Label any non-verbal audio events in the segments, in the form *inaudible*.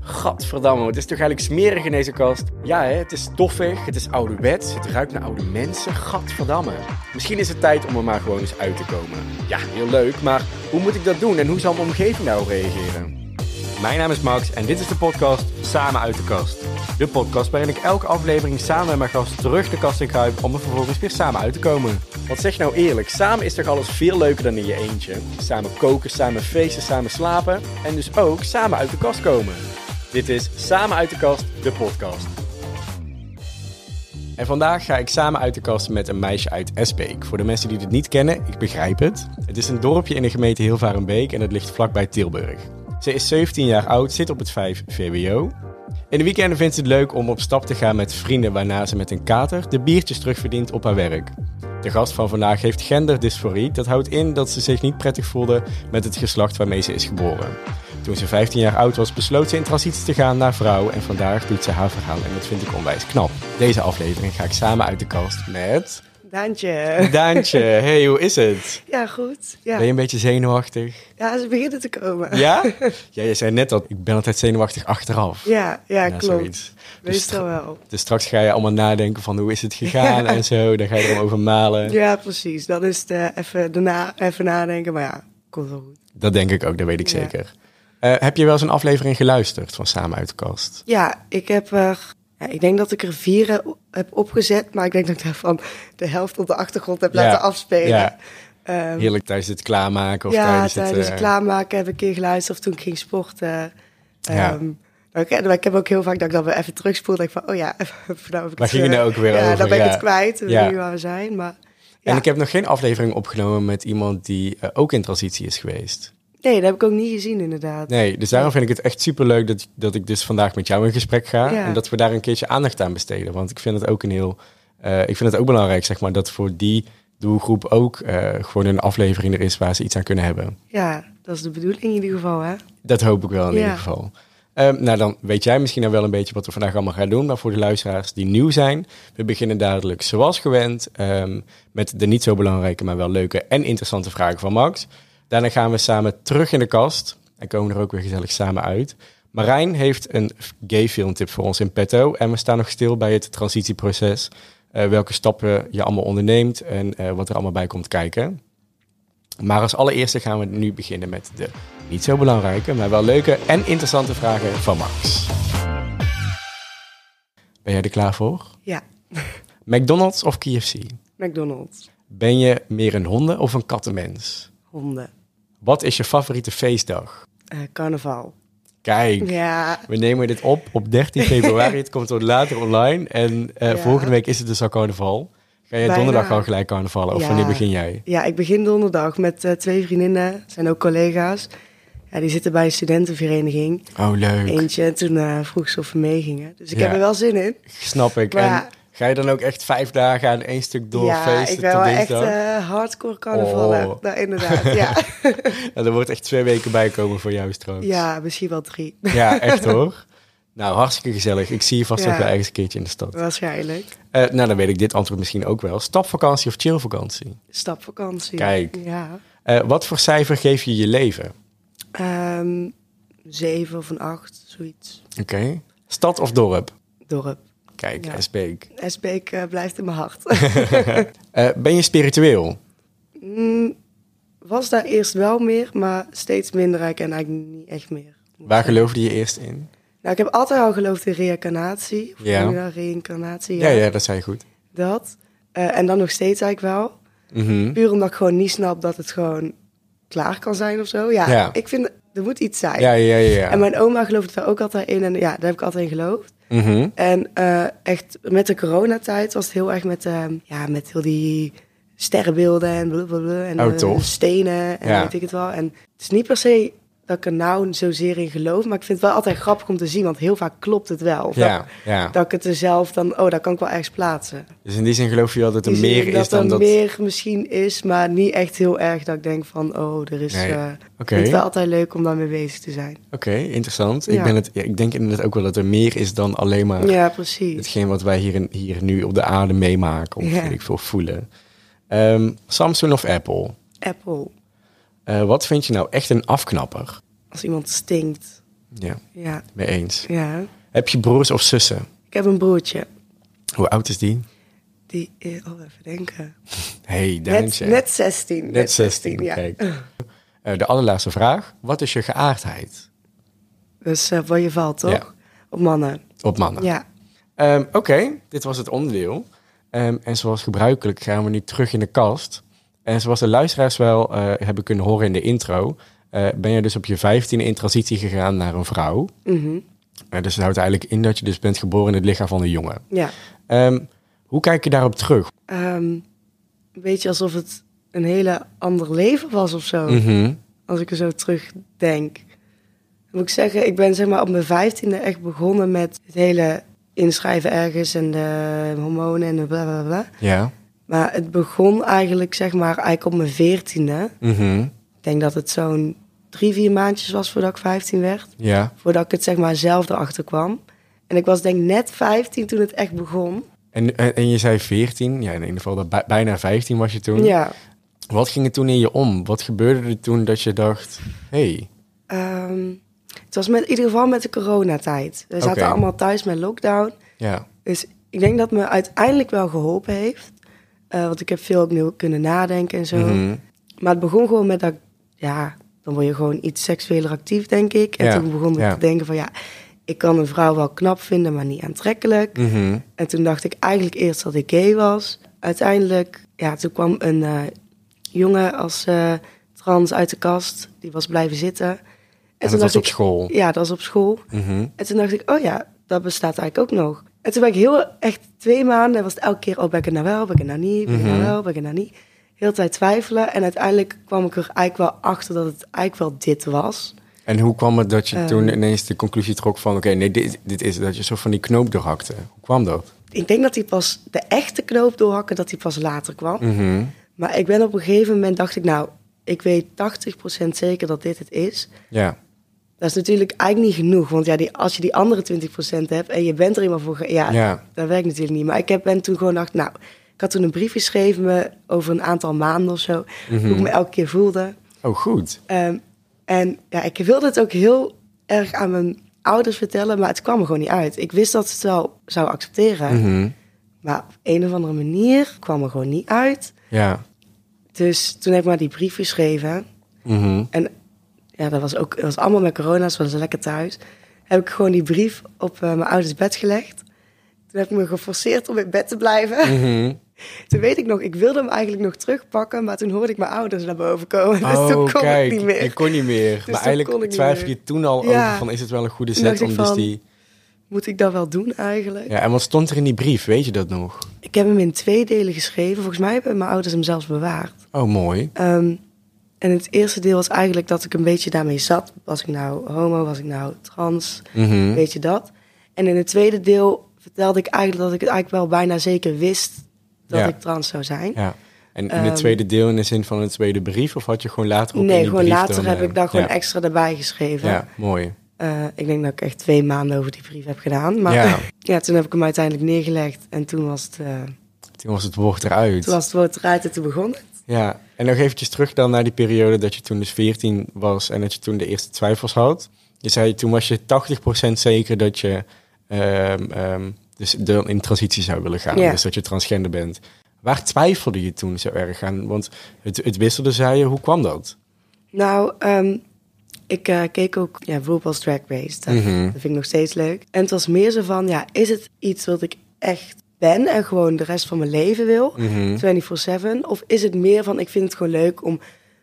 Gadverdamme, het is toch eigenlijk smerig in deze kast? Ja, hè, het is stoffig, het is ouderwets, het ruikt naar oude mensen. Gadverdamme. Misschien is het tijd om er maar gewoon eens uit te komen. Ja, heel leuk, maar hoe moet ik dat doen en hoe zal mijn omgeving daarop reageren? Mijn naam is Max en dit is de podcast Samen uit de kast. De podcast waarin ik elke aflevering samen met mijn gast terug de kast in kruip om er vervolgens weer samen uit te komen. Want zeg nou eerlijk, samen is toch alles veel leuker dan in je eentje? Samen koken, samen feesten, samen slapen en dus ook samen uit de kast komen. Dit is Samen uit de kast, de podcast. En vandaag ga ik samen uit de kast met een meisje uit Esbeek. Voor de mensen die dit niet kennen, ik begrijp het. Het is een dorpje in de gemeente Hilvarenbeek en het ligt vlakbij Tilburg. Ze is 17 jaar oud, zit op het 5 VWO. In de weekenden vindt ze het leuk om op stap te gaan met vrienden, waarna ze met een kater de biertjes terugverdient op haar werk. De gast van vandaag heeft genderdysforie. Dat houdt in dat ze zich niet prettig voelde met het geslacht waarmee ze is geboren. Toen ze 15 jaar oud was, besloot ze in transitie te gaan naar vrouw en vandaag doet ze haar verhaal en dat vind ik onwijs knap. Deze aflevering ga ik samen uit de kast met... Daantje. Daantje, hey, hoe is het? Ja, goed. Ja. Ben je een beetje zenuwachtig? ja, ze beginnen te komen. Ja? *laughs* Ja, je zei net dat ik ben altijd zenuwachtig achteraf. Ja, ja, Ja, klopt. zoiets. Dus wel. Dus straks ga je allemaal nadenken van hoe is het gegaan *laughs* en zo. Dan ga je erom over malen. Ja, precies. Dan is het eh, even daarna even nadenken. Maar ja, komt wel goed. Dat denk ik ook, dat weet ik Ja. zeker. Eh, heb je wel eens een aflevering geluisterd van Samen uit de kast? Ja, ik heb er... Ja, ik denk dat ik er vier heb opgezet. Maar ik denk dat ik daarvan de helft op de achtergrond heb Ja, laten afspelen. ja. Ehm, Heerlijk tijdens het klaarmaken of ja, tijdens, tijdens het... eh, klaarmaken heb ik een keer geluisterd of toen ik ging sporten. Ja. Nou, ik, heb ook heel vaak dat ik dan weer even terugspoel. denk ik van, oh ja, even, *laughs* nou heb ik het, ging je eh, nou ook weer ja, over? dan ben ik Ja. het kwijt. Ja. waar we zijn. Maar En ja. ik heb nog geen aflevering opgenomen met iemand die eh, ook in transitie is geweest. Nee, dat heb ik ook niet gezien inderdaad. Nee, dus daarom vind ik het echt superleuk dat, dat ik dus vandaag met jou in gesprek ga. Ja. En dat we daar een keertje aandacht aan besteden. Want ik vind het ook een heel... eh, ik vind het ook belangrijk, zeg maar, dat voor die doelgroep ook eh, gewoon een aflevering er is waar ze iets aan kunnen hebben. Ja, dat is de bedoeling in ieder geval, hè? Dat hoop ik wel in Ja. ieder geval. Ehm, nou, dan weet jij misschien al wel een beetje wat we vandaag allemaal gaan doen. Maar voor de luisteraars die nieuw zijn, we beginnen dadelijk zoals gewend ehm, met de niet zo belangrijke, maar wel leuke en interessante vragen van Max. Daarna gaan we samen terug in de kast en komen er ook weer gezellig samen uit. Marijn heeft een gay filmtip voor ons in petto en we staan nog stil bij het transitieproces. eh, welke stappen je allemaal onderneemt en eh, wat er allemaal bij komt kijken. Maar als allereerste gaan we nu beginnen met de niet zo belangrijke, maar wel leuke en interessante vragen van Max. Ben jij er klaar voor? Ja, *laughs* McDonald's of KFC? McDonald's. Ben je meer een honden- of een kattenmens? Honden. Wat is je favoriete feestdag? Eh, carnaval. Kijk, Ja, we nemen dit op op 13 *laughs* februari. het komt later online. En eh, Ja. volgende week is het dus al carnaval. Ga jij Bijna. donderdag al gelijk carnavallen? Of Ja. wanneer begin jij? ja, ik begin donderdag met eh, twee vriendinnen. Zijn ook collega's. Ja, die zitten bij een studentenvereniging. Oh, leuk. Eentje. En toen eh, vroeg ze of we meegingen. Dus ik heb er wel zin in. Snap ik. Maar en. Ga je dan ook echt vijf dagen aan één stuk door ja, feesten ik ben wel echt eh, hardcore carnavallen. Oh. Nou, inderdaad, ja. Nou, *laughs* *laughs* er wordt echt twee weken bij komen voor jou straks. ja, misschien wel drie. Ja, echt *laughs* hoor. Nou, hartstikke gezellig. Ik zie je vast Ja. nog wel ergens een keertje in de stad. Waarschijnlijk. Eh, nou, dan weet ik dit antwoord misschien ook wel. Stapvakantie of chillvakantie? Stapvakantie. Kijk. Ja. Eh, wat voor cijfer geef je je leven? Ehm, zeven of een acht, zoiets. Oké. Stad of dorp? Dorp. Kijk, Ja. Esbeek. Esbeek eh, blijft in mijn hart. *laughs* Eh, ben je spiritueel? Mm, was daar eerst wel meer, maar steeds minder. Ik en eigenlijk niet echt meer. Waar geloofde je eerst in? Nou, ik heb altijd al geloofd in reïncarnatie. Of Ja. dat? reïncarnatie. Ja, ja, dat zei je goed. Dat. Eh, en dan nog steeds eigenlijk wel. Mhm. Puur omdat ik gewoon niet snap dat het gewoon klaar kan zijn of zo. Ja, Ja. ik vind, er moet iets zijn. Ja, ja, ja. En mijn oma geloofde daar ook altijd in. En ja, daar heb ik altijd in geloofd. Mhm. En eh, echt met de coronatijd was het heel erg met, eh, ja, met heel die sterrenbeelden en blablabla. En Oh, eh, stenen en Ja. weet ik het wel. En het is niet per se dat ik er nou zozeer in geloof. Maar ik vind het wel altijd grappig om te zien. Want heel vaak klopt het wel. Of Ja, dat, ja. dat ik het er zelf dan... Oh, daar kan ik wel ergens plaatsen. Dus in die zin geloof je wel dat er meer is dan er dat... meer misschien is, maar niet echt heel erg dat ik denk van... Oh, er is... Nee. eh, het wel altijd leuk om daarmee bezig te zijn. Oké, interessant. Ik, ben het, ik denk inderdaad ook wel dat er meer is dan alleen maar Ja, precies. hetgeen wat wij hier, in, hier nu op de aarde meemaken of weet ik veel voelen. Ehm, Samsung of Apple? Apple. Eh, wat vind je nou echt een afknapper? Als iemand stinkt. Ja, Ja, mee eens. ja. Heb je broers of zussen? Ik heb een broertje. Hoe oud is die? Die, oh, even denken. *laughs* Hey, Net, net 16. Net 16, ja. kijk. Eh, de allerlaatste vraag. Wat is je geaardheid? Dus eh waar je valt, toch? Ja. Op mannen. Op mannen. Ja. Ehm, Oké, dit was het onderdeel. Ehm, en zoals gebruikelijk gaan we nu terug in de kast. En zoals de luisteraars wel eh, hebben kunnen horen in de intro... eh, ben je dus op je 15e in transitie gegaan naar een vrouw. Eh, dus het houdt eigenlijk in dat je dus bent geboren in het lichaam van een jongen. Ja. Ehm, hoe kijk je daarop terug? Ehm, een beetje alsof het een hele ander leven was of zo. Mhm. Als ik er zo terugdenk. Dan moet ik zeggen, ik ben zeg maar op mijn vijftiende echt begonnen met het hele inschrijven ergens en de hormonen en de bla bla bla. Ja. Maar het begon eigenlijk zeg maar eigenlijk op mijn veertiende. Mhm. Ik denk dat het zo'n drie, vier maandjes was voordat ik 15 werd. Ja. Voordat ik het zeg maar zelf erachter kwam. En ik was denk net 15 toen het echt begon. En, en, en je zei 14, ja, in ieder geval dat bij- bijna 15 was je toen. Ja. Wat ging er toen in je om? Wat gebeurde er toen dat je dacht, hey, Ehm, het was met, in ieder geval met de coronatijd. We zaten Oké. allemaal thuis met lockdown. ja, Dus ik denk dat me uiteindelijk wel geholpen heeft. Eh, want ik heb veel opnieuw kunnen nadenken en zo. Mhm. Maar het begon gewoon met dat, ja, dan word je gewoon iets seksueler actief, denk ik. En Ja, toen begon ik ja. te denken van, ja, ik kan een vrouw wel knap vinden, maar niet aantrekkelijk. Mhm. En toen dacht ik eigenlijk eerst dat ik gay was. Uiteindelijk, ja, toen kwam een eh, jongen als eh, trans uit de kast. Die was blijven zitten. En, en toen dat was dacht op ik, school. ja, dat was op school. Mhm. En toen dacht ik, oh ja, dat bestaat eigenlijk ook nog. En toen ben ik heel, echt twee maanden, was het elke keer, oh, ben ik het nou wel, ben ik het nou niet, ben ik het nou Mhm. wel, ben ik het nou niet. Heel tijd twijfelen. En uiteindelijk kwam ik er eigenlijk wel achter dat het eigenlijk wel dit was. En hoe kwam het dat je Ehm. toen ineens de conclusie trok van, oké, nee, dit, dit is dat je zo van die knoop doorhakte? Hoe kwam dat? Ik denk dat die pas, de echte knoop doorhakken, dat die pas later kwam. Mhm. Maar ik ben op een gegeven moment, dacht ik, nou, ik weet 80% zeker dat dit het is. Ja, Dat is natuurlijk eigenlijk niet genoeg. Want ja, die, als je die andere 20% hebt en je bent er eenmaal voor... Ja, Ja. dat werkt natuurlijk niet. Maar ik heb, ben toen gewoon dacht, nou... Ik had toen een brief geschreven me over een aantal maanden of zo. Mhm. Hoe ik me elke keer voelde. oh goed. Ehm, en ja, ik wilde het ook heel erg aan mijn ouders vertellen, maar het kwam er gewoon niet uit. Ik wist dat ze het wel zou accepteren, Mhm. maar op een of andere manier kwam er gewoon niet uit. Ja. Dus toen heb ik maar die brief geschreven. Mhm. En ja, dat was ook dat was allemaal met corona, dus was lekker thuis. Heb ik gewoon die brief op eh, mijn ouders bed gelegd. Toen heb ik me geforceerd om in bed te blijven. Mhm. *laughs* Toen weet ik nog, ik wilde hem eigenlijk nog terugpakken, maar toen hoorde ik mijn ouders naar boven komen. *laughs* Dus Oh, toen kon kijk, ik niet meer. je kon niet meer. toen maar kon eigenlijk ik twijfel je toen al Ja. over van, is het wel een goede zet om ik dus die... Moet ik dat wel doen eigenlijk? Ja, en wat stond er in die brief? Weet je dat nog? Ik heb hem in twee delen geschreven. Volgens mij hebben mijn ouders hem zelfs bewaard. Oh, mooi. Ehm, en het eerste deel was eigenlijk dat ik een beetje daarmee zat. Was ik nou homo, was ik nou trans, Mhm. weet je dat? En in het tweede deel vertelde ik eigenlijk dat ik het eigenlijk wel bijna zeker wist dat Ja. ik trans zou zijn. Ja. En in Ehm, het tweede deel in de zin van een tweede brief? Of had je gewoon later in nee, die gewoon later dan, heb eh, ik daar gewoon ja. extra erbij geschreven. Ja, mooi. Eh, ik denk dat ik echt twee maanden over die brief heb gedaan. Maar Ja. *laughs* ja. toen heb ik hem uiteindelijk neergelegd. En toen was het, eh, Toen was het woord eruit. toen was het woord eruit en toen begon het. Ja, en nog eventjes terug dan naar die periode dat je toen dus 14 was en dat je toen de eerste twijfels had. Je zei toen was je 80% zeker dat je ehm, ehm, dus de, in transitie zou willen gaan. Ja. Dus dat je transgender bent. Waar twijfelde je toen zo erg aan? Want het, het wisselde, zei je. Hoe kwam dat? Nou, ehm, ik eh, keek ook ja, RuPaul's Drag Race. Dat, Mhm. dat vind ik nog steeds leuk. En het was meer zo van, ja, is het iets wat ik echt ben en gewoon de rest van mijn leven wil? Mhm. 24-7? Of is het meer van, ik vind het gewoon leuk om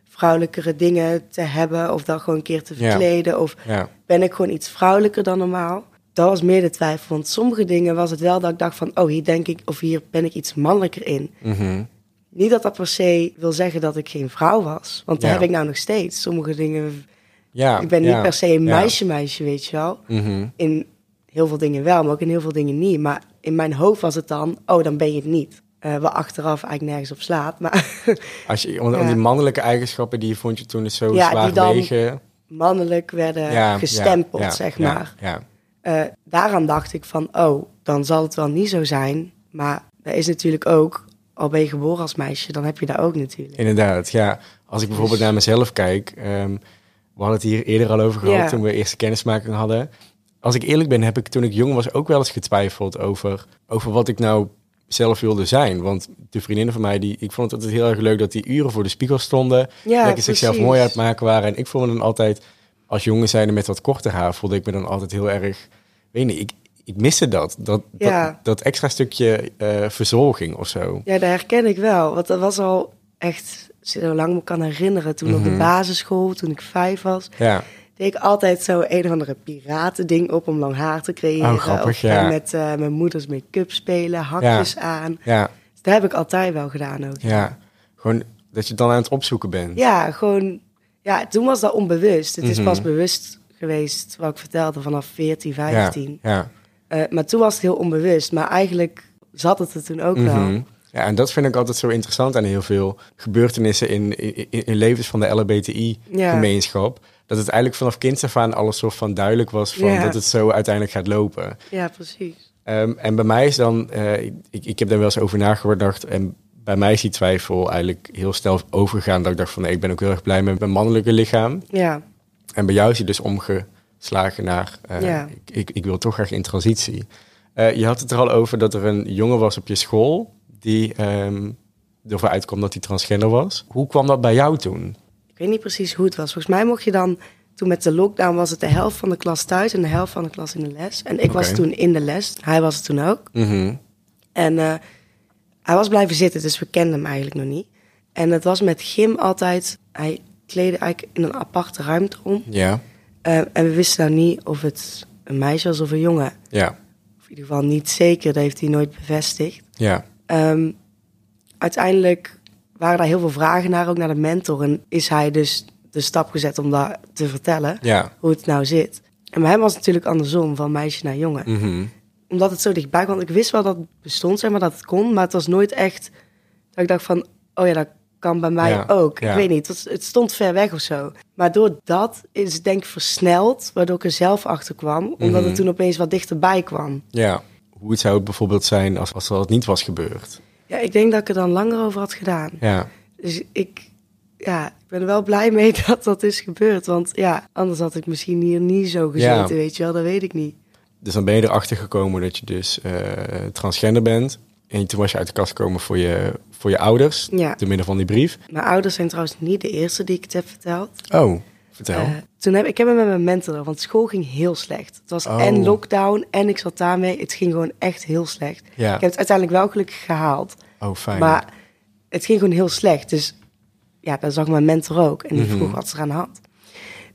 vrouwelijkere dingen te hebben of dat gewoon een keer te Ja. verkleden? Of Ja, ben ik gewoon iets vrouwelijker dan normaal? Dat was meer de twijfel. Want sommige dingen was het wel dat ik dacht van... oh, hier denk ik of hier ben ik iets mannelijker in. Mhm. Niet dat dat per se wil zeggen dat ik geen vrouw was. Want dat Ja. heb ik nou nog steeds. Sommige dingen... ja ik ben niet ja, per se een ja. meisje-meisje, weet je wel. Mhm. In heel veel dingen wel, maar ook in heel veel dingen niet. Maar in mijn hoofd was het dan... oh, dan ben je het niet. Wat achteraf eigenlijk nergens op slaat. Maar *laughs* Als je, Ja. die mannelijke eigenschappen die vond je toen dus zo Ja, zwaar die dan wegen. mannelijk werden Ja, gestempeld, zeg maar. Ja, Eh, daaraan dacht ik van, oh, dan zal het wel niet zo zijn. Maar dat is natuurlijk ook, al ben je geboren als meisje, dan heb je dat ook natuurlijk. Inderdaad, ja. Als ik bijvoorbeeld Dus- naar mezelf kijk, ehm, We hadden het hier eerder al over gehad toen we eerste kennismaking hadden. Als ik eerlijk ben, heb ik toen ik jong was ook wel eens getwijfeld over, over wat ik nou zelf wilde zijn. Want de vriendinnen van mij, die, ik vond het altijd heel erg leuk dat die uren voor de spiegel stonden. Ja, lekker zichzelf mooi aan het maken waren. En ik voelde me dan altijd, als jongen zijnde met wat korter haar, voelde ik me dan altijd heel erg, weet niet, ik, ik miste dat. Dat, Ja. dat, dat extra stukje eh, verzorging of zo. Ja, dat herken ik wel. Want dat was al echt, zolang ik me kan herinneren, toen op de Mhm. basisschool, toen ik vijf was, Ja, deed ik altijd zo een of andere piratending op om lang haar te creëren. Oh, grappig, of ja. met eh, mijn moeders make-up spelen, hakjes aan. ja, Dus dat heb ik altijd wel gedaan ook. ja. Gewoon dat je dan aan het opzoeken bent. Ja, gewoon... Ja, toen was dat onbewust. Het is Mhm. pas bewust geweest, wat ik vertelde, vanaf 14, 15. Ja. Eh, maar toen was het heel onbewust. Maar eigenlijk zat het er toen ook wel. Mhm. Ja, en dat vind ik altijd zo interessant aan heel veel gebeurtenissen in, in, in levens van de LHBTI-gemeenschap. Dat het eigenlijk vanaf kinds af aan alles soort van duidelijk was van Ja. dat het zo uiteindelijk gaat lopen. Ja, precies. Ehm, en bij mij is dan, eh, ik, ik heb daar wel eens over nagedacht en bij mij is die twijfel eigenlijk heel snel overgegaan dat ik dacht van nee, ik ben ook heel erg blij met mijn mannelijke lichaam. Ja, En bij jou is hij dus omgeslagen naar, eh, Ja. ik, ik, ik wil toch graag in transitie. Eh, je had het er al over dat er een jongen was op je school die ehm ervoor uitkwam dat hij transgender was. Hoe kwam dat bij jou toen? Ik weet niet precies hoe het was. Volgens mij mocht je dan... Toen met de lockdown was het de helft van de klas thuis en de helft van de klas in de les. En ik was toen in de les. Hij was het toen ook. Mhm. En eh, hij was blijven zitten, dus we kenden hem eigenlijk nog niet. En het was met gym altijd... Hij kleedde eigenlijk in een aparte ruimte om. Ja, Eh, en we wisten nou niet of het een meisje was of een jongen. ja, Of in ieder geval niet zeker, dat heeft hij nooit bevestigd. ja, Ehm, uiteindelijk waren daar heel veel vragen naar, ook naar de mentor. En is hij dus de stap gezet om dat te vertellen, ja. hoe het nou zit. En bij hem was het natuurlijk andersom, van meisje naar jongen. Mhm. Omdat het zo dichtbij kwam. Ik wist wel dat het bestond, zeg maar, dat het kon. Maar het was nooit echt dat ik dacht van, oh ja, dat kan bij mij Ja, ook. ja. Ik weet niet, het, stond ver weg of zo. Maar door dat is het denk ik versneld, waardoor ik er zelf achter kwam. Omdat Mhm. het toen opeens wat dichterbij kwam. ja. Hoe het zou het bijvoorbeeld zijn als, als dat niet was gebeurd? Ja, ik denk dat ik er dan langer over had gedaan. Ja, Dus ik, ja, ik ben er wel blij mee *laughs* dat dat is gebeurd. Want ja, anders had ik misschien hier niet zo gezeten, Ja. weet je wel. Dat weet ik niet. dus dan ben je erachter gekomen dat je dus eh, transgender bent. En toen was je uit de kast gekomen voor je, voor je ouders, Ja. te midden van die brief. Mijn ouders zijn trouwens niet de eerste die ik het heb verteld. Oh, vertel. Eh, toen heb ik heb hem met mijn mentor, want school ging heel slecht. Het was Oh. en lockdown en ik zat daarmee. Het ging gewoon echt heel slecht. ja. Ik heb het uiteindelijk wel gelukkig gehaald. Oh, fijn. Maar het ging gewoon heel slecht. Dus ja, dat zag mijn mentor ook. En die Mhm. vroeg wat ze eraan had.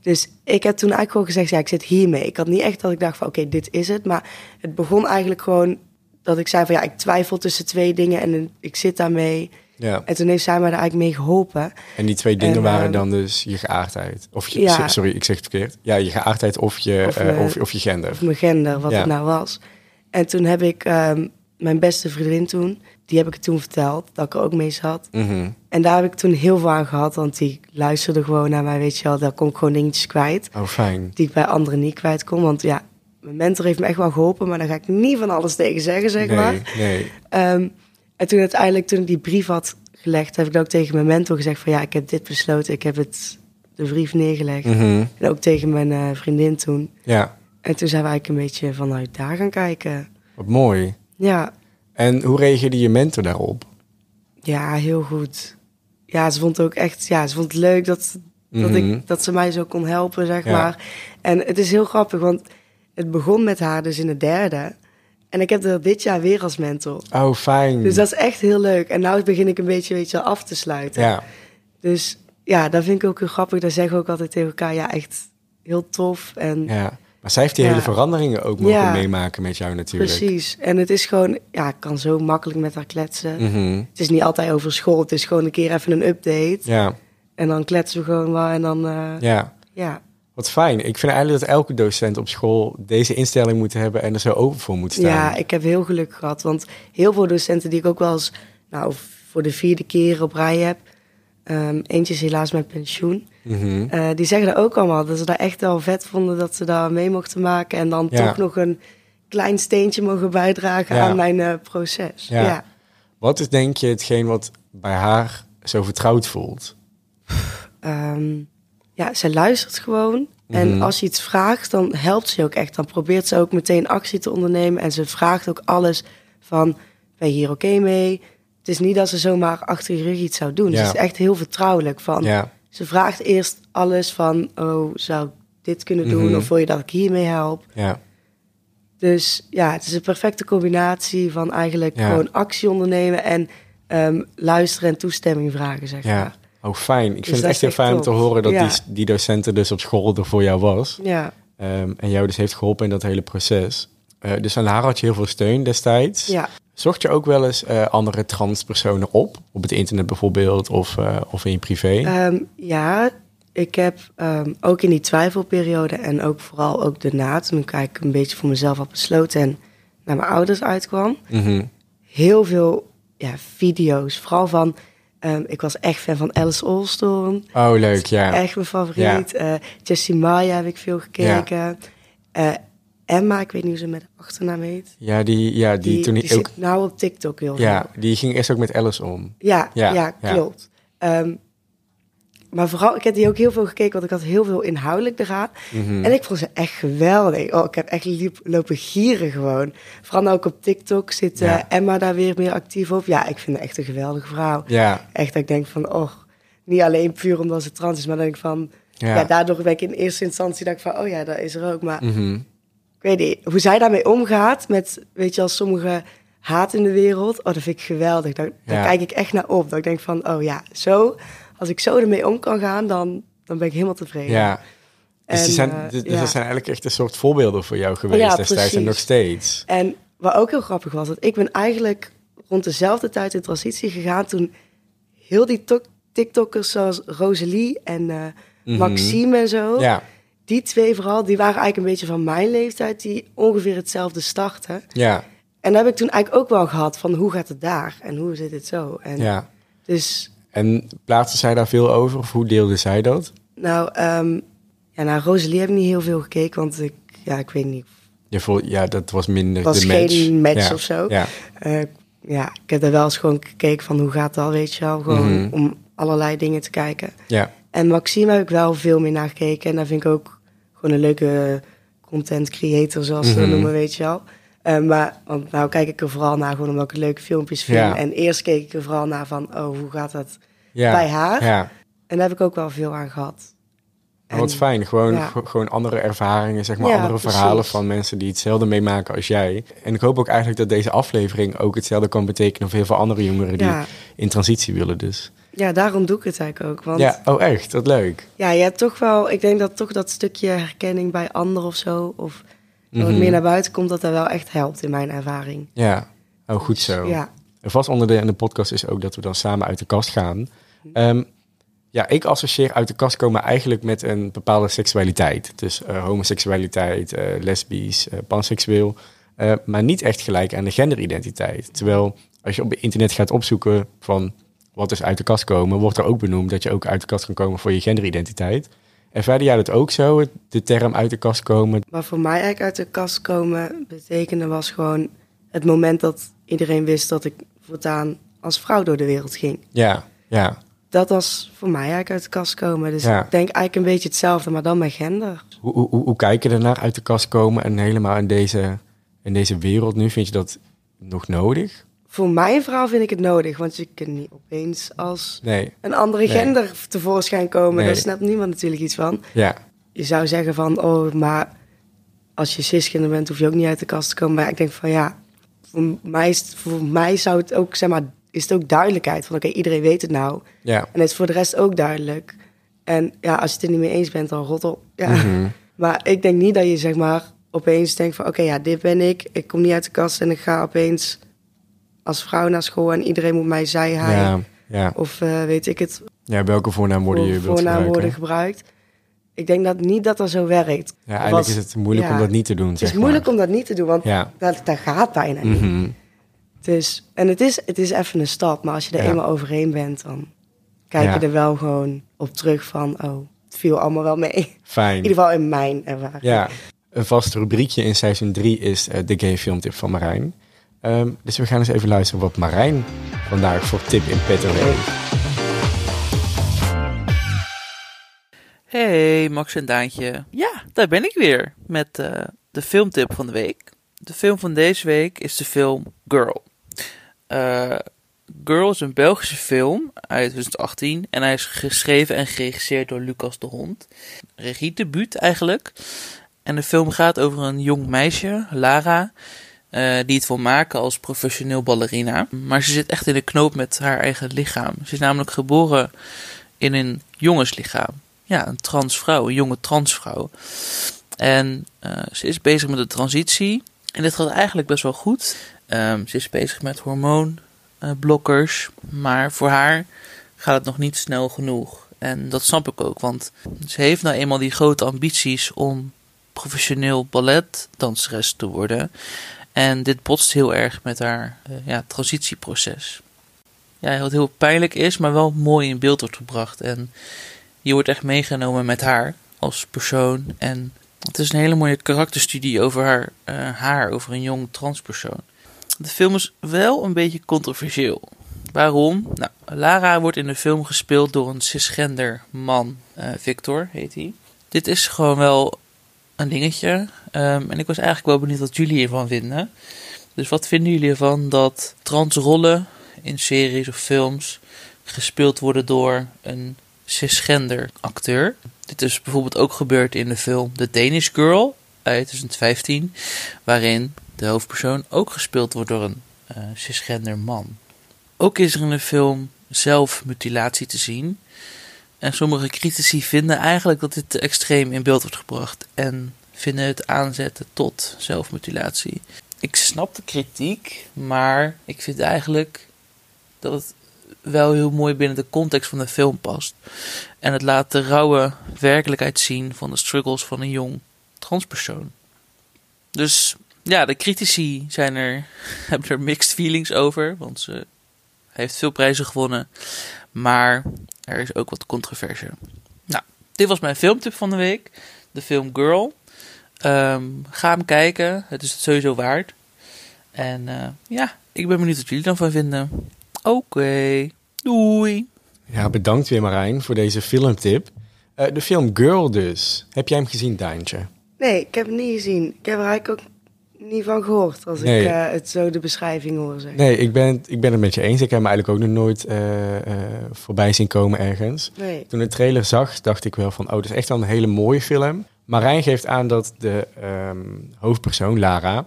Dus ik heb toen eigenlijk gewoon gezegd, ja, ik zit hiermee. Ik had niet echt dat ik dacht van, oké, dit is het. Maar het begon eigenlijk gewoon dat ik zei van, ja, ik twijfel tussen twee dingen en ik zit daarmee. ja. En toen heeft zij mij daar eigenlijk mee geholpen. En die twee dingen En, waren ehm, dan dus je geaardheid. Of je, Ja. sorry, ik zeg het verkeerd. Ja, je geaardheid of je, Of, eh, of, of je gender. Of mijn gender, wat Ja. het nou was. En toen heb ik ehm, mijn beste vriendin toen, die heb ik het toen verteld, dat ik er ook mee zat. Mhm. En daar heb ik toen heel veel aan gehad, want die luisterde gewoon naar mij, weet je wel. Daar kon ik gewoon dingetjes kwijt, Oh, fijn. die ik bij anderen niet kwijt kon. Want ja, mijn mentor heeft me echt wel geholpen, maar daar ga ik niet van alles tegen zeggen, zeg maar. Nee, nee. Ehm, en toen uiteindelijk, toen ik die brief had gelegd, heb ik ook tegen mijn mentor gezegd van ja, ik heb dit besloten, ik heb het, de brief neergelegd. Mhm. En ook tegen mijn eh, vriendin toen. Ja, En toen zijn we eigenlijk een beetje vanuit daar gaan kijken. wat mooi. Ja, En hoe reageerde je mentor daarop? ja, heel goed. Ja, ze vond het ook echt, ja, ze vond het leuk dat, dat, Mhm. ik, dat ze mij zo kon helpen, zeg Ja. maar. En het is heel grappig, want het begon met haar dus in de derde. En ik heb er dit jaar weer als mentor. Oh, fijn. Dus dat is echt heel leuk. En nu begin ik een beetje, weet je, af te sluiten. Ja, Dus ja, dat vind ik ook heel grappig. Daar zeggen we ook altijd tegen elkaar, ja, echt heel tof. En ja. Maar zij heeft die Ja. hele veranderingen ook mogen Ja. meemaken met jou natuurlijk. precies. En het is gewoon, ja, ik kan zo makkelijk met haar kletsen. Mhm. Het is niet altijd over school. Het is gewoon een keer even een update. Ja, En dan kletsen we gewoon wel. En dan, eh, ja. ja. Wat fijn. Ik vind eigenlijk dat elke docent op school deze instelling moet hebben en er zo open voor moet staan. Ja, ik heb heel geluk gehad. Want heel veel docenten die ik ook wel eens, nou, voor de vierde keer op rij heb. Ehm, eentje is helaas met pensioen. Mhm. eh, die zeggen dat ook allemaal. Dat ze dat echt wel vet vonden dat ze daar mee mochten maken. En dan Ja. toch nog een klein steentje mogen bijdragen Ja. aan mijn eh, proces. Ja. Ja. Wat is denk je hetgeen wat bij haar zo vertrouwd voelt? Ehm, ja, ze luistert gewoon. En Mhm. als je iets vraagt, dan helpt ze ook echt. Dan probeert ze ook meteen actie te ondernemen. En ze vraagt ook alles van, ben je hier oké mee? Het is niet dat ze zomaar achter je rug iets zou doen. Ja. Ze is echt heel vertrouwelijk. Van, Ja, Ze vraagt eerst alles van, oh, zou ik dit kunnen doen? Mhm. Of wil je dat ik hiermee help? ja, Dus ja, het is een perfecte combinatie van eigenlijk Ja. gewoon actie ondernemen en ehm, luisteren en toestemming vragen, zeg ja. maar. Oh, fijn. Ik vind Dus het dat echt heel fijn om te horen dat die, die docenten dus op school er voor jou was. Ja, Ehm, en jou dus heeft geholpen in dat hele proces. Eh, dus aan haar had je heel veel steun destijds. ja. Zocht je ook wel eens eh, andere transpersonen op? Op het internet bijvoorbeeld of, eh, of in je privé? Ehm, ja, ik heb ehm, ook in die twijfelperiode en ook vooral ook daarna, toen ik een beetje voor mezelf had besloten en naar mijn ouders uitkwam, Mhm. heel veel ja, video's. Vooral van, ehm, ik was echt fan van Alice Allstorm. Oh, leuk, ja. Echt mijn favoriet. Eh Jessie Maya heb ik veel gekeken. Emma, ik weet niet hoe ze met de achternaam heet. Ja, die, ja, die, Die, toen die die ook... zit nou op TikTok heel Ja, veel. die ging eerst ook met Alice om. Ja, Ja, ja, ja. klopt. Ehm, maar vooral, ik heb die ook heel veel gekeken, want ik had heel veel inhoudelijk eraan. Mhm. En ik vond ze echt geweldig. Oh, ik heb echt liep, lopen gieren gewoon. Vooral nou ook op TikTok zit eh. Emma daar weer meer actief op. Ja, ik vind haar echt een geweldige vrouw. Ja, Echt dat ik denk van, oh, niet alleen puur omdat ze trans is, maar dat ik van... ja. Daardoor ben ik in eerste instantie dacht van, oh ja, dat is er ook. Maar Mhm. Ik weet niet, hoe zij daarmee omgaat met, weet je, als sommige haat in de wereld. Oh, dat vind ik geweldig. Daar, daar Ja. kijk ik echt naar op. Dat ik denk van, oh ja, zo, als ik zo ermee om kan gaan, dan, dan ben ik helemaal tevreden. ja. Dus, die En, zijn, eh, dus ja. dat zijn eigenlijk echt een soort voorbeelden voor jou geweest Ja, destijds en precies. nog steeds. En wat ook heel grappig was, dat ik ben eigenlijk rond dezelfde tijd in transitie gegaan toen heel die tok- TikTokkers zoals Rosalie en eh, Mhm. Maxime en zo, Ja, die twee vooral, die waren eigenlijk een beetje van mijn leeftijd, die ongeveer hetzelfde starten. ja, En dat heb ik toen eigenlijk ook wel gehad van hoe gaat het daar en hoe zit het zo. En ja. Dus, En plaatste zij daar veel over of hoe deelde zij dat? nou, ehm, ja, naar Rosalie heb ik niet heel veel gekeken, want ik, ja, ik weet niet, Je voelt, ja, dat was minder was de match. geen match ja. of zo. Ja, Eh, ja, ik heb er wel eens gewoon gekeken van hoe gaat dat, weet je wel. Gewoon Mhm. om allerlei dingen te kijken. ja, En Maxime heb ik wel veel meer naar gekeken. En dat vind ik ook gewoon een leuke content creator, zoals ze Mhm. dat noemen, weet je wel. Eh, maar, want nou kijk ik er vooral naar gewoon omdat ik leuke filmpjes vind. Ja. En eerst keek ik er vooral naar van, oh, hoe gaat dat ja. bij haar? Ja, En daar heb ik ook wel veel aan gehad. Maar wat En- fijn. Gewoon, ja. gewoon andere ervaringen, zeg maar, Ja, andere precies. verhalen van mensen die hetzelfde meemaken als jij. En ik hoop ook eigenlijk dat deze aflevering ook hetzelfde kan betekenen voor heel veel andere jongeren die in transitie willen dus. Ja, daarom doe ik het eigenlijk ook. Want Ja, oh echt, wat leuk. ja, je hebt toch wel, ik denk dat toch dat stukje herkenning bij anderen of zo, of het Mhm. meer naar buiten komt, dat dat wel echt helpt in mijn ervaring. Ja, oh goed zo. Ja, Een vast onderdeel in de podcast is ook dat we dan samen uit de kast gaan. Ehm, ja, ik associeer uit de kast komen eigenlijk met een bepaalde seksualiteit. Dus eh, homoseksualiteit, eh, lesbisch, eh, panseksueel. maar niet echt gelijk aan de genderidentiteit. Terwijl als je op het internet gaat opzoeken van wat is uit de kast komen, wordt er ook benoemd dat je ook uit de kast kan komen voor je genderidentiteit. Ervaarde jij dat ook zo, de term uit de kast komen? Wat voor mij eigenlijk uit de kast komen betekende was gewoon het moment dat iedereen wist dat ik voortaan als vrouw door de wereld ging. Ja, ja, Dat was voor mij eigenlijk uit de kast komen. Dus Ja. ik denk eigenlijk een beetje hetzelfde, maar dan met gender. Hoe, hoe, hoe, hoe kijk je ernaar uit de kast komen en helemaal in deze, in deze wereld nu? Vind je dat nog nodig? Voor mijn vrouw vind ik het nodig, want je kunt niet opeens als Nee. een andere Nee. gender tevoorschijn komen. Nee. Daar snapt niemand natuurlijk iets van. Ja, Je zou zeggen van, oh, maar als je cisgender bent, hoef je ook niet uit de kast te komen. Maar ik denk van, ja, voor mij, is voor mij zou het ook, zeg maar, is het ook duidelijkheid. Van, oké, iedereen weet het nou. ja. En het is voor de rest ook duidelijk. En ja, als je het er niet mee eens bent, dan rot op. Ja. Mhm. Maar ik denk niet dat je, zeg maar, opeens denkt van, oké, ja, dit ben ik. Ik kom niet uit de kast en ik ga opeens als vrouw naar school en iedereen moet mij zij, hij. Ja, ja. Of eh, weet ik het, ja, welke voornaamwoorden je voor wilt voornaamwoorden gebruiken. gebruikt. Ik denk dat niet dat dat zo werkt. Ja, eigenlijk was- is het moeilijk ja. om dat niet te doen, Het zeg is moeilijk om dat niet te doen, want Ja. dat, dat gaat bijna niet. Mhm. Dus, en het is, het is even een stap, maar als je er eenmaal overheen bent, dan kijk je er wel gewoon op terug van, oh, het viel allemaal wel mee. *laughs* In Fijn. ieder geval in mijn ervaring. Ja, een vast rubriekje in seizoen 3 is eh, de gay filmtip van Marijn. Ehm, dus we gaan eens even luisteren wat Marijn vandaag voor tip in petto heeft. Hey, Max en Daantje. Ja, daar ben ik weer met uh, de filmtip van de week. De film van deze week is de film Girl. Uh, Girl is een Belgische film uit 2018 en hij is geschreven en geregisseerd door Lucas de Hond. Regiedebuut eigenlijk. En de film gaat over een jong meisje, Lara, uh, die het wil maken als professioneel ballerina. Maar ze zit echt in de knoop met haar eigen lichaam. Ze is namelijk geboren in een jongenslichaam. Ja, een transvrouw, een jonge transvrouw. En uh, ze is bezig met de transitie. En dit gaat eigenlijk best wel goed. Um, ze is bezig met hormoonblokkers. maar voor haar gaat het nog niet snel genoeg. En dat snap ik ook, want ze heeft nou eenmaal die grote ambities om professioneel balletdanseres te worden. En dit botst heel erg met haar uh, ja, transitieproces. Ja, wat heel pijnlijk is, maar wel mooi in beeld wordt gebracht. En je wordt echt meegenomen met haar als persoon. En het is een hele mooie karakterstudie over haar, uh, haar over een jong transpersoon. De film is wel een beetje controversieel. Waarom? Nou, Lara wordt in de film gespeeld door een cisgender man. Uh, Victor heet hij. Dit is gewoon wel een dingetje. Um, en ik was eigenlijk wel benieuwd wat jullie hiervan vinden. Dus wat vinden jullie ervan dat transrollen in series of films gespeeld worden door een cisgender acteur? Dit is bijvoorbeeld ook gebeurd in de film The Danish Girl uit 2015, waarin de hoofdpersoon ook gespeeld wordt door een uh, cisgender man. Ook is er in de film zelfmutilatie te zien. En sommige critici vinden eigenlijk dat dit te extreem in beeld wordt gebracht en vinden het aanzetten tot zelfmutilatie. Ik snap de kritiek, maar ik vind eigenlijk dat het wel heel mooi binnen de context van de film past. En het laat de rauwe werkelijkheid zien van de struggles van een jong transpersoon. Dus ja, de critici zijn er, *laughs* hebben er mixed feelings over, want ze heeft veel prijzen gewonnen. Maar er is ook wat controverse. Nou, dit was mijn filmtip van de week. De film Girl. Um, ga hem kijken. Het is het sowieso waard. En uh, ja, ik ben benieuwd wat jullie dan van vinden. Oké, okay. doei. Ja, bedankt weer Marijn voor deze filmtip. Uh, de film Girl dus. Heb jij hem gezien, Daantje? Nee, ik heb hem niet gezien. Ik heb er eigenlijk ook niet van gehoord als nee. ik uh, het zo de beschrijving hoor zeggen. Nee, ik ben, het, ik ben het met je eens. Ik heb hem eigenlijk ook nog nooit uh, uh, voorbij zien komen ergens. Nee. Toen de trailer zag, dacht ik wel van, oh, dat is echt wel een hele mooie film. Marijn geeft aan dat de um, hoofdpersoon, Lara,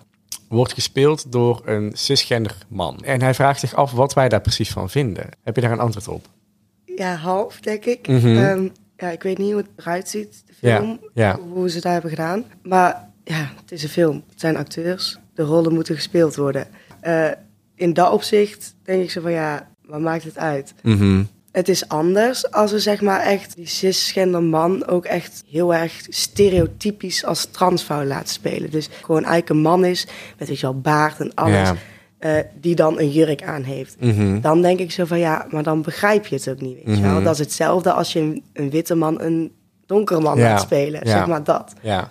wordt gespeeld door een cisgender man. En hij vraagt zich af wat wij daar precies van vinden. Heb je daar een antwoord op? Ja, half, denk ik. Mhm. Um, ja, ik weet niet hoe het eruit ziet, de film, ja, ja. hoe ze dat hebben gedaan. Maar ja, het is een film. Het zijn acteurs. De rollen moeten gespeeld worden. Uh, in dat opzicht denk ik zo van ja, wat maakt het uit? Mm -hmm. Het is anders als we zeg maar echt die cisgender man ook echt heel erg stereotypisch als transvrouw laten spelen. Dus gewoon eigenlijk een man is met weet je wel baard en alles. Ja. Uh, die dan een jurk aan heeft. Mm -hmm. Dan denk ik zo van ja, maar dan begrijp je het ook niet. Weet Mhm. je wel? Dat is hetzelfde als je een, een witte man een donkere man Ja. laat spelen. Ja. Zeg maar dat. Ja.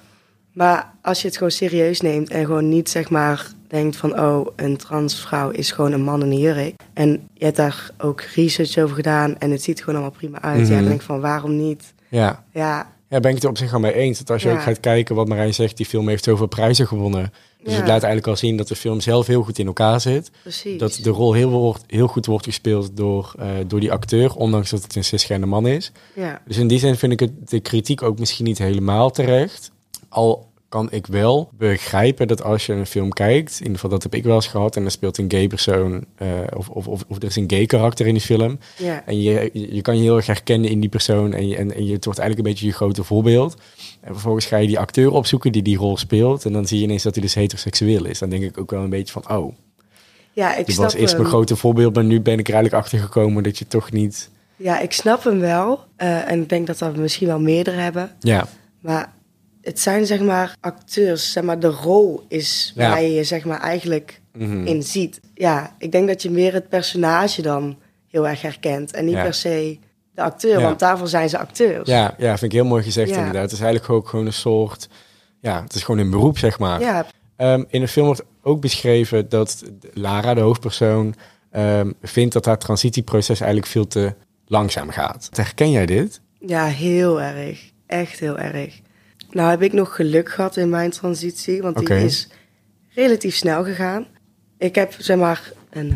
Maar als je het gewoon serieus neemt en gewoon niet zeg maar denkt van oh, een transvrouw is gewoon een man in een jurk. En je hebt daar ook research over gedaan en het ziet er gewoon allemaal prima uit. Mhm. Ja, dan denk ik van waarom niet? Ja. Ja, Ja, ben ik het er op zich al mee eens. Dat als je Ja. ook gaat kijken wat Marijn zegt, die film heeft zoveel prijzen gewonnen. Dus Ja. het laat eigenlijk al zien dat de film zelf heel goed in elkaar zit. precies. Dat de rol heel, wordt, heel goed wordt gespeeld door, eh, door die acteur, ondanks dat het een cisgender man is. Ja, Dus in die zin vind ik het, de kritiek ook misschien niet helemaal terecht. Al kan ik wel begrijpen dat als je een film kijkt, in ieder geval dat heb ik wel eens gehad, en er speelt een gay persoon, eh, of, of, of, of er is een gay karakter in die film. En je, je kan je heel erg herkennen in die persoon en, je, en, en je, het wordt eigenlijk een beetje je grote voorbeeld. En vervolgens ga je die acteur opzoeken die die rol speelt en dan zie je ineens dat hij dus heteroseksueel is. Dan denk ik ook wel een beetje van, oh, ja ik die was eerst mijn grote voorbeeld, maar nu ben ik er eigenlijk achter gekomen dat je toch niet... Ja, ik snap hem wel. Eh, en ik denk dat dat we misschien wel meerdere hebben. Ja, Maar het zijn zeg maar acteurs, zeg maar de rol is Ja. waar je je zeg maar eigenlijk mhm. in ziet. Ja, ik denk dat je meer het personage dan heel erg herkent en niet Ja. per se de acteur, Ja. want daarvoor zijn ze acteurs. ja, ja, vind ik heel mooi gezegd inderdaad. Het is eigenlijk ook gewoon een soort... Ja, het is gewoon een beroep, zeg maar. ja, Ehm, in de film wordt ook beschreven dat Lara, de hoofdpersoon, ehm, vindt dat haar transitieproces eigenlijk veel te langzaam gaat. Herken jij dit? ja, heel erg. echt heel erg. Nou heb ik nog geluk gehad in mijn transitie, want die is relatief snel gegaan. Ik heb zeg maar een eh,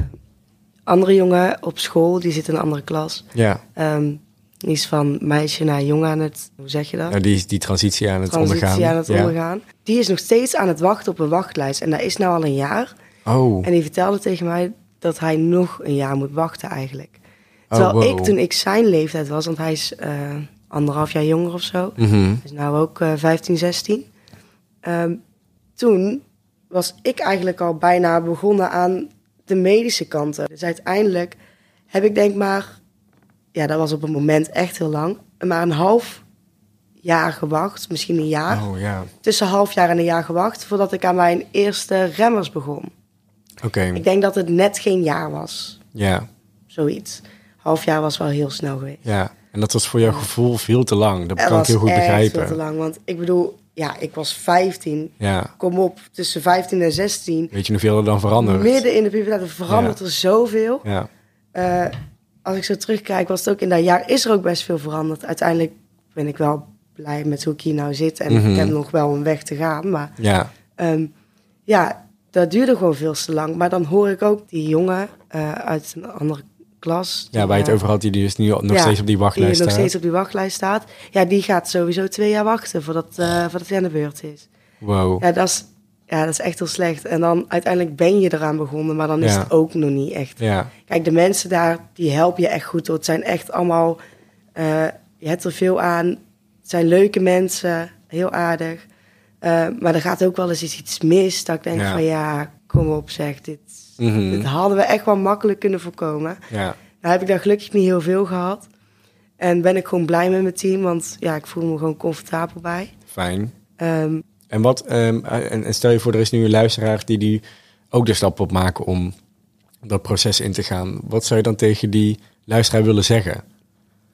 andere jongen op school, die zit in een andere klas. Ja, Ehm, die is van meisje naar jongen aan het, hoe zeg je dat? nou, die is die transitie aan het transitie ondergaan. aan het ja. ondergaan. Die is nog steeds aan het wachten op een wachtlijst. En dat is nou al een jaar. Oh, En die vertelde tegen mij dat hij nog een jaar moet wachten eigenlijk. Terwijl Oh, wow. ik toen ik zijn leeftijd was, want hij is eh, anderhalf jaar jonger of zo. Is nou ook eh 15, 16. Ehm, toen was ik eigenlijk al bijna begonnen aan de medische kanten. Dus uiteindelijk heb ik denk maar, ja dat was op het moment echt heel lang, maar een half jaar gewacht, misschien een jaar. Oh ja, Tussen half jaar en een jaar gewacht voordat ik aan mijn eerste remmers begon. oké. Ik denk dat het net geen jaar was, Ja, zoiets. Half jaar was wel heel snel geweest. ja. En dat was voor jouw gevoel veel te lang. Dat kan ik heel goed begrijpen. veel te lang, want ik bedoel, ja, ik was 15. Ja, Kom op, tussen 15 en 16. weet je hoeveel er dan verandert? Midden in de puberteit, er verandert er zoveel. Ja, Eh, als ik zo terugkijk, was het ook in dat jaar, is er ook best veel veranderd. Uiteindelijk ben ik wel blij met hoe ik hier nou zit. En Mhm. ik heb nog wel een weg te gaan. Maar ja, ehm, ja, dat duurde gewoon veel te lang. Maar dan hoor ik ook die jongen eh, uit een andere klas. ja die, waar je het eh, over had, die dus nu nog ja, steeds op die die wachtlijst nog staat. steeds op die wachtlijst staat. Ja, die gaat sowieso twee jaar wachten voordat, eh voordat hij aan de beurt is. Wow. Ja, dat is, ja, dat is echt heel slecht. En dan uiteindelijk ben je eraan begonnen, maar dan is Ja. het ook nog niet echt. Ja, Kijk, de mensen daar, die helpen je echt goed. Door. Het zijn echt allemaal, eh, je hebt er veel aan. Het zijn leuke mensen, heel aardig. Maar er gaat ook wel eens iets, iets mis. Dat ik denk Ja. van ja, kom op zeg, dit, Mhm. dit hadden we echt wel makkelijk kunnen voorkomen. ja, Nou heb ik daar gelukkig niet heel veel gehad. En ben ik gewoon blij met mijn team, want ja, ik voel me gewoon comfortabel bij. fijn. Ehm, En, wat, ehm, en, en stel je voor, er is nu een luisteraar die, die ook de stap op maken om dat proces in te gaan. Wat zou je dan tegen die luisteraar willen zeggen?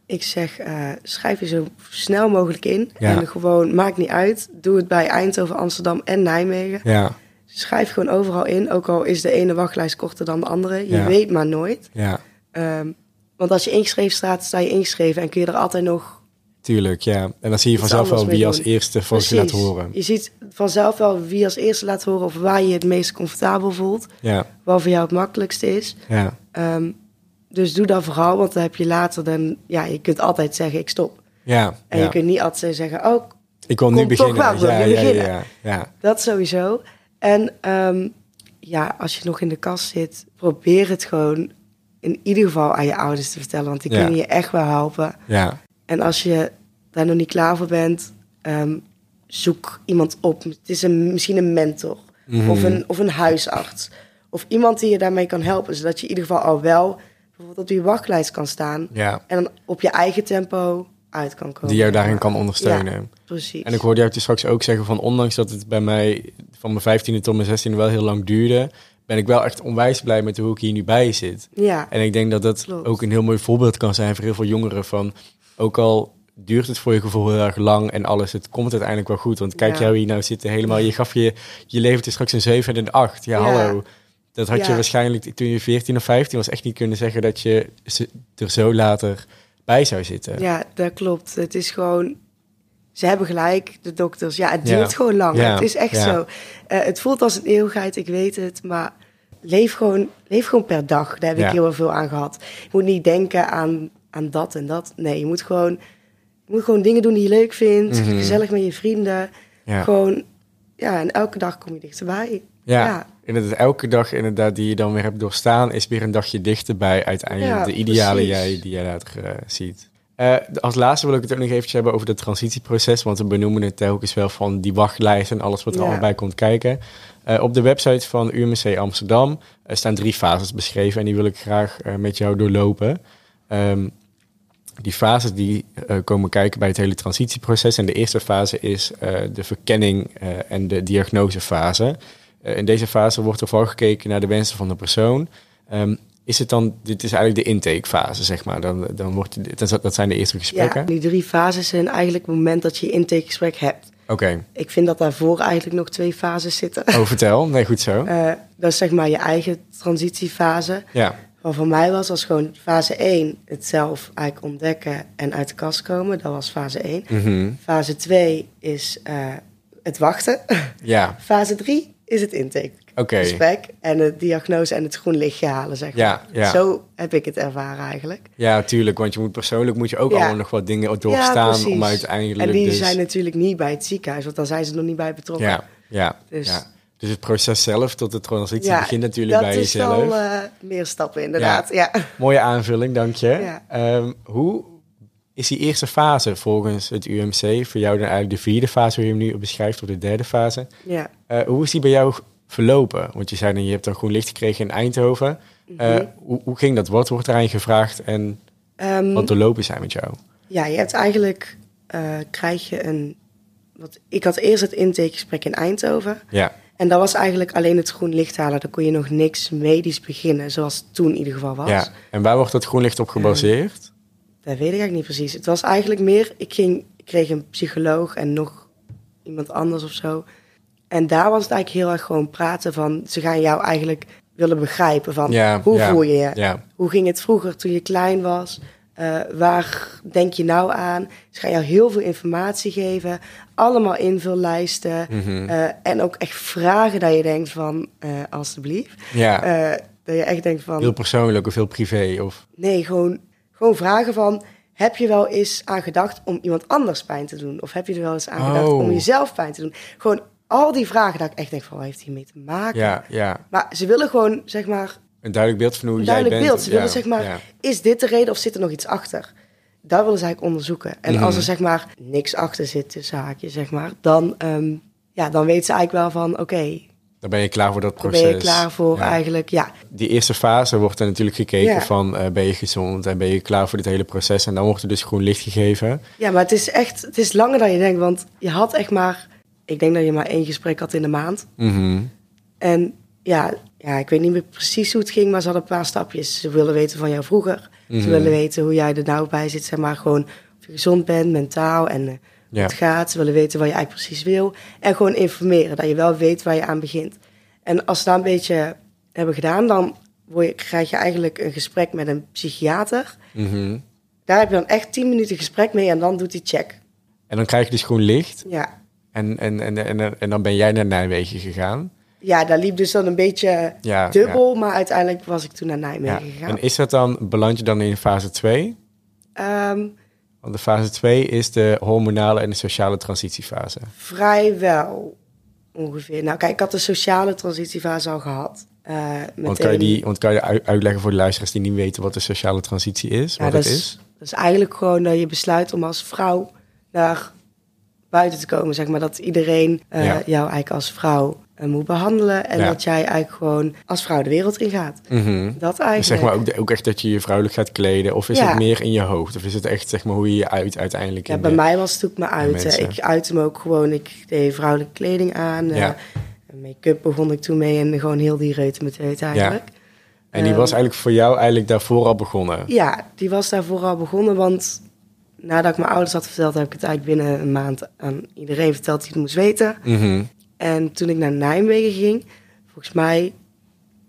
Ik zeg, eh, schrijf je zo snel mogelijk in. Ja. En gewoon, maakt niet uit. Doe het bij Eindhoven, Amsterdam en Nijmegen. Ja, Schrijf gewoon overal in. Ook al is de ene wachtlijst korter dan de andere. Je Ja. weet maar nooit. ja, Ehm, want als je ingeschreven staat, sta je ingeschreven. En kun je er altijd nog... tuurlijk, ja. En dan zie je vanzelf wel wie als eerste van je laat horen. Je ziet vanzelf wel wie als eerste laat horen... of waar je je het meest comfortabel voelt. Ja, Wat voor jou het makkelijkste is. ja, Ehm, dus doe dat vooral. Want dan heb je later dan... Ja, je kunt altijd zeggen, ik stop. ja. En ja. je kunt niet altijd zeggen, oh, Ik wil nu beginnen. wel, ja, ja, ja, ja. Dat sowieso. En ehm, ja, als je nog in de kast zit, probeer het gewoon in ieder geval aan je ouders te vertellen. Want die Ja. kunnen je echt wel helpen. ja. En als je daar nog niet klaar voor bent, ehm, zoek iemand op. Het is een, misschien een mentor Mhm. of, een, of een huisarts. Of iemand die je daarmee kan helpen. Zodat je in ieder geval al wel bijvoorbeeld op die wachtlijst kan staan. ja. En dan op je eigen tempo uit kan komen. Die jou daarin kan Ja, ondersteunen. precies. En ik hoorde jou dus straks ook zeggen van ondanks dat het bij mij van mijn 15e tot mijn 16e wel heel lang duurde, ben ik wel echt onwijs blij met hoe ik hier nu bij zit. Ja, En ik denk dat dat Klopt. ook een heel mooi voorbeeld kan zijn voor heel veel jongeren van ook al duurt het voor je gevoel heel erg lang en alles, het komt uiteindelijk wel goed. Want kijk Ja. jou hier nou zitten helemaal, je gaf je, je levert er straks een 7 en een 8. Ja, Ja. hallo. Dat had je waarschijnlijk toen je 14 of 15 was echt niet kunnen zeggen dat je er zo later bij zou zitten. Ja, dat klopt. Het is gewoon. Ze hebben gelijk, de dokters. Ja, het Ja. duurt gewoon lang. Ja. Het is echt Ja. zo. Eh, het voelt als een eeuwigheid, ik weet het. Maar leef gewoon, leef gewoon per dag. Daar heb ik heel veel aan gehad. Je moet niet denken aan, aan dat en dat. Nee, je moet gewoon, je moet gewoon dingen doen die je leuk vindt. Mhm. Gezellig met je vrienden. Ja. Gewoon, ja, en elke dag kom je dichterbij. Ja, Ja. inderdaad. Elke dag inderdaad die je dan weer hebt doorstaan, is weer een dagje dichterbij uiteindelijk de idealen precies. jij, die jij later eh, ziet. Eh, als laatste wil ik het ook nog eventjes hebben over het transitieproces, want we benoemen het telkens wel van die wachtlijst en alles wat er Ja. allemaal bij komt kijken. Eh, op de website van UMC Amsterdam eh, staan drie fases beschreven en die wil ik graag met jou doorlopen. Ehm, die fases die komen kijken bij het hele transitieproces. En de eerste fase is de verkenning en de diagnosefase. In deze fase wordt er vooral gekeken naar de wensen van de persoon. Ehm, is het dan, dit is eigenlijk de intakefase, zeg maar. Dan, dan wordt, dat, dat zijn de eerste gesprekken. Ja, die drie fases zijn eigenlijk het moment dat je je intakegesprek hebt. Oké, Ik vind dat daarvoor eigenlijk nog twee fases zitten. oh vertel. Nee, goed zo. *laughs* Eh, dat is zeg maar je eigen transitiefase. Ja, Wat voor mij was, was gewoon fase 1 het zelf eigenlijk ontdekken en uit de kast komen. Dat was fase 1. Mhm. Fase 2 is eh, het wachten. Ja, *laughs* Fase 3 is het oké. en de diagnose en het groen lichtje halen, zeg maar. Ja, ja. Zo heb ik het ervaren eigenlijk. Ja, tuurlijk. Want je moet persoonlijk moet je ook Ja. allemaal nog wat dingen doorstaan om uiteindelijk En die dus... zijn natuurlijk niet bij het ziekenhuis, want dan zijn ze nog niet bij betrokken. Ja, ja, Dus-. Dus het proces zelf tot de transitie Ja, begint natuurlijk dat bij is jezelf. wel eh, meer stappen inderdaad. Ja. *laughs* Mooie aanvulling, dank je. Ehm, hoe is die eerste fase volgens het UMC voor jou dan eigenlijk de vierde fase, hoe je hem nu beschrijft, of de derde fase? Ja. Eh, hoe is die bij jou verlopen? Want je zei dan, je hebt dan groen licht gekregen in Eindhoven. Eh, Mhm. hoe, hoe ging dat? Wat wordt eraan gevraagd en Ehm, wat doorlopen zijn met jou? ja, je hebt eigenlijk, eh, krijg je een, wat, ik had eerst het intakegesprek in Eindhoven. Ja, En dat was eigenlijk alleen het groen licht halen. Dan kon je nog niks medisch beginnen, zoals het toen in ieder geval was. ja. En waar wordt dat groen licht op gebaseerd? Dat weet ik eigenlijk niet precies. Het was eigenlijk meer, ik, ging, ik kreeg een psycholoog en nog iemand anders of zo. En daar was het eigenlijk heel erg gewoon praten van, ze gaan jou eigenlijk willen begrijpen van, Ja, hoe voel je je? Hoe ging het vroeger toen je klein was? Eh, waar denk je nou aan? Ze gaan jou heel veel informatie geven. Allemaal invullijsten. Mhm. Eh, en ook echt vragen dat je denkt van, eh alstublieft. ja. Dat je echt denkt van, heel persoonlijk of heel privé? Of... nee, gewoon, gewoon vragen van... Heb je wel eens aan gedacht om iemand anders pijn te doen? Of heb je er wel eens aan gedacht Oh. om jezelf pijn te doen? Gewoon al die vragen dat ik echt denk van, wat heeft hiermee te maken? Ja, ja. Maar ze willen gewoon, zeg maar, Een duidelijk beeld van hoe een jij duidelijk bent. beeld. Ze Ja, willen zeg maar, ja. is dit de reden of zit er nog iets achter? Dat willen ze eigenlijk onderzoeken. En Mhm. als er zeg maar niks achter zit, tussen haakjes, zeg maar, dan, ehm, ja, dan weten ze eigenlijk wel van, oké, Dan ben je klaar voor dat proces. ben je klaar voor Ja. eigenlijk, ja. Die eerste fase wordt er natuurlijk gekeken van eh, ben je gezond en ben je klaar voor dit hele proces. En dan wordt er dus groen licht gegeven. Ja, maar het is echt, het is langer dan je denkt, want je had echt maar, ik denk dat je maar één gesprek had in de maand. Mhm. En ja, ja, ik weet niet meer precies hoe het ging, maar ze hadden een paar stapjes. Ze willen weten van jou vroeger. Mhm. Ze willen weten hoe jij er nou bij zit, zeg maar gewoon of je gezond bent, mentaal en hoe Ja. het gaat. Ze willen weten wat je eigenlijk precies wil. En gewoon informeren, dat je wel weet waar je aan begint. En als ze dat een beetje hebben gedaan, dan word je, krijg je eigenlijk een gesprek met een psychiater. Mhm. Daar heb je dan echt 10 minuten gesprek mee en dan doet hij check. En dan krijg je dus groen licht. Ja. En, en, en, en, en dan ben jij naar Nijmegen gegaan. ja, dat liep dus dan een beetje Ja, dubbel, maar uiteindelijk was ik toen naar Ja. Nijmegen gegaan. En is dat dan, beland je dan in fase 2? Ehm, Want de fase 2 is de hormonale en de sociale transitiefase. vrijwel ongeveer. Nou, kijk, ik had de sociale transitiefase al gehad. Eh, Want kan je, die, want kan je ui- uitleggen voor de luisteraars die niet weten wat de sociale transitie is? Ja, wat dat het is, is? dat is eigenlijk gewoon dat je besluit om als vrouw naar buiten te komen. Zeg maar dat iedereen eh, Ja. jou eigenlijk als vrouw eh, moet behandelen. En Ja. dat jij eigenlijk gewoon als vrouw de wereld in gaat. Mhm. Dat Dus eigenlijk. zeg maar ook, de- ook echt dat je je vrouwelijk gaat kleden? Of is Ja. het meer in je hoofd? Of is het echt zeg maar hoe je je uit uiteindelijk Ja, bij de- mij was het ook mijn uiten. Ik uitte me ook gewoon. Ik deed vrouwelijke kleding aan. Ja. Make-up begon ik toen mee. En gewoon heel die reuten met eigenlijk. En die Ehm, was eigenlijk voor jou eigenlijk daarvoor al begonnen? Ja, die was daar vooral begonnen, want nadat ik mijn ouders had verteld, heb ik het eigenlijk binnen een maand aan iedereen verteld die het moest weten. Mhm. En toen ik naar Nijmegen ging, volgens mij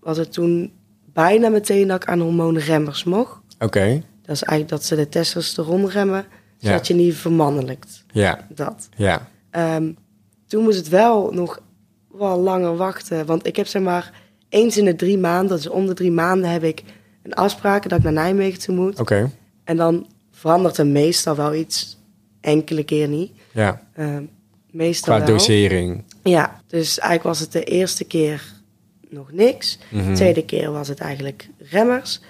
was het toen bijna meteen dat ik aan hormoonremmers mocht. Oké, Dat is eigenlijk dat ze de testosteron remmen, Ja. zodat je niet vermannelijkt. ja, Dat. ja. Ehm, toen moest het wel nog wel langer wachten, want ik heb zeg maar eens in de drie maanden, dus om de drie maanden heb ik een afspraak dat ik naar Nijmegen toe moet. Oké, En dan verandert er meestal wel iets, enkele keer niet. ja. Ehm, meestal Qua wel. dosering. Ja, dus eigenlijk was het de eerste keer nog niks. Mhm. Tweede keer was het eigenlijk remmers.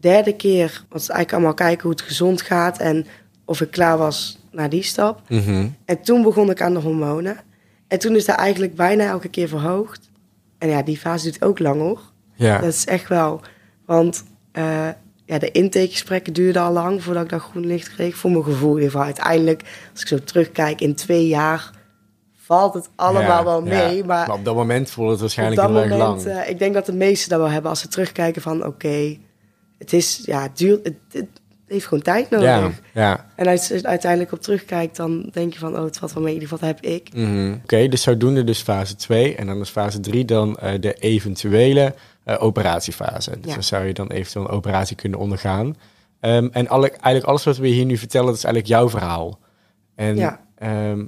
Derde keer was het eigenlijk allemaal kijken hoe het gezond gaat en of ik klaar was naar die stap. Mhm. En toen begon ik aan de hormonen. En toen is dat eigenlijk bijna elke keer verhoogd. En ja, die fase duurt ook lang hoor. Ja, Dat is echt wel. Want eh, ja, de intakegesprekken duurden al lang voordat ik dat groen licht kreeg. Voor mijn gevoel in ieder geval. Uiteindelijk, als ik zo terugkijk, in twee jaar valt het allemaal Ja, wel ja. mee. Maar, op dat moment voelde het waarschijnlijk heel erg lang. eh, ik denk dat de meesten dat wel hebben als ze terugkijken van oké, het is, ja, het duurt, het, het heeft gewoon tijd nodig. Ja, ja. En als je uiteindelijk op terugkijkt, dan denk je van, oh, het valt wel mee. In ieder geval dat heb ik. Mhm. Oké, dus zodoende dus fase 2. En dan is fase 3 dan eh, de eventuele eh, operatiefase. Dus Ja. dan zou je dan eventueel een operatie kunnen ondergaan. Ehm, en alle, eigenlijk alles wat we hier nu vertellen, dat is eigenlijk jouw verhaal. En Ja. ehm,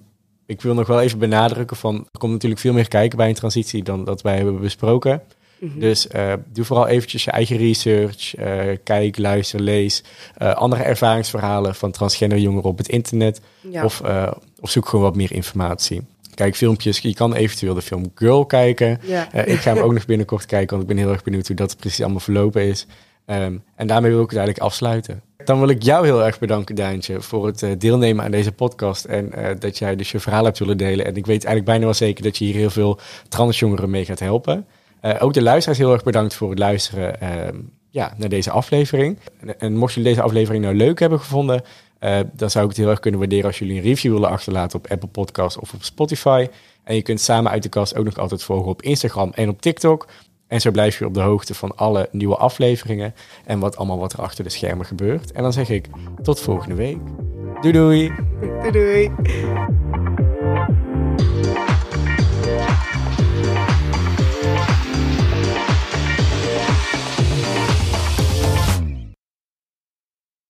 ik wil nog wel even benadrukken van... er komt natuurlijk veel meer kijken bij een transitie dan dat wij hebben besproken. Mhm. Dus eh, doe vooral eventjes je eigen research. eh, kijk, luister, lees. andere ervaringsverhalen van transgender jongeren op het internet. Ja. Of, of zoek gewoon wat meer informatie. Kijk filmpjes. Je kan eventueel de film Girl kijken. ja. Eh, ik ga hem ook *laughs* nog binnenkort kijken, want ik ben heel erg benieuwd hoe dat precies allemaal verlopen is. Ehm, en daarmee wil ik het eigenlijk afsluiten. Dan wil ik jou heel erg bedanken, Daantje, voor het eh, deelnemen aan deze podcast. En eh, dat jij dus je verhaal hebt willen delen. En ik weet eigenlijk bijna wel zeker dat je hier heel veel transjongeren mee gaat helpen. Ook de luisteraars heel erg bedankt voor het luisteren ehm, ja, naar deze aflevering. En, en mocht jullie deze aflevering nou leuk hebben gevonden, eh, dan zou ik het heel erg kunnen waarderen als jullie een review willen achterlaten op Apple Podcasts of op Spotify. En je kunt samen uit de kast ook nog altijd volgen op Instagram en op TikTok. En zo blijf je op de hoogte van alle nieuwe afleveringen en wat allemaal wat er achter de schermen gebeurt. En dan zeg ik tot volgende week. Doei doei! Doei doei.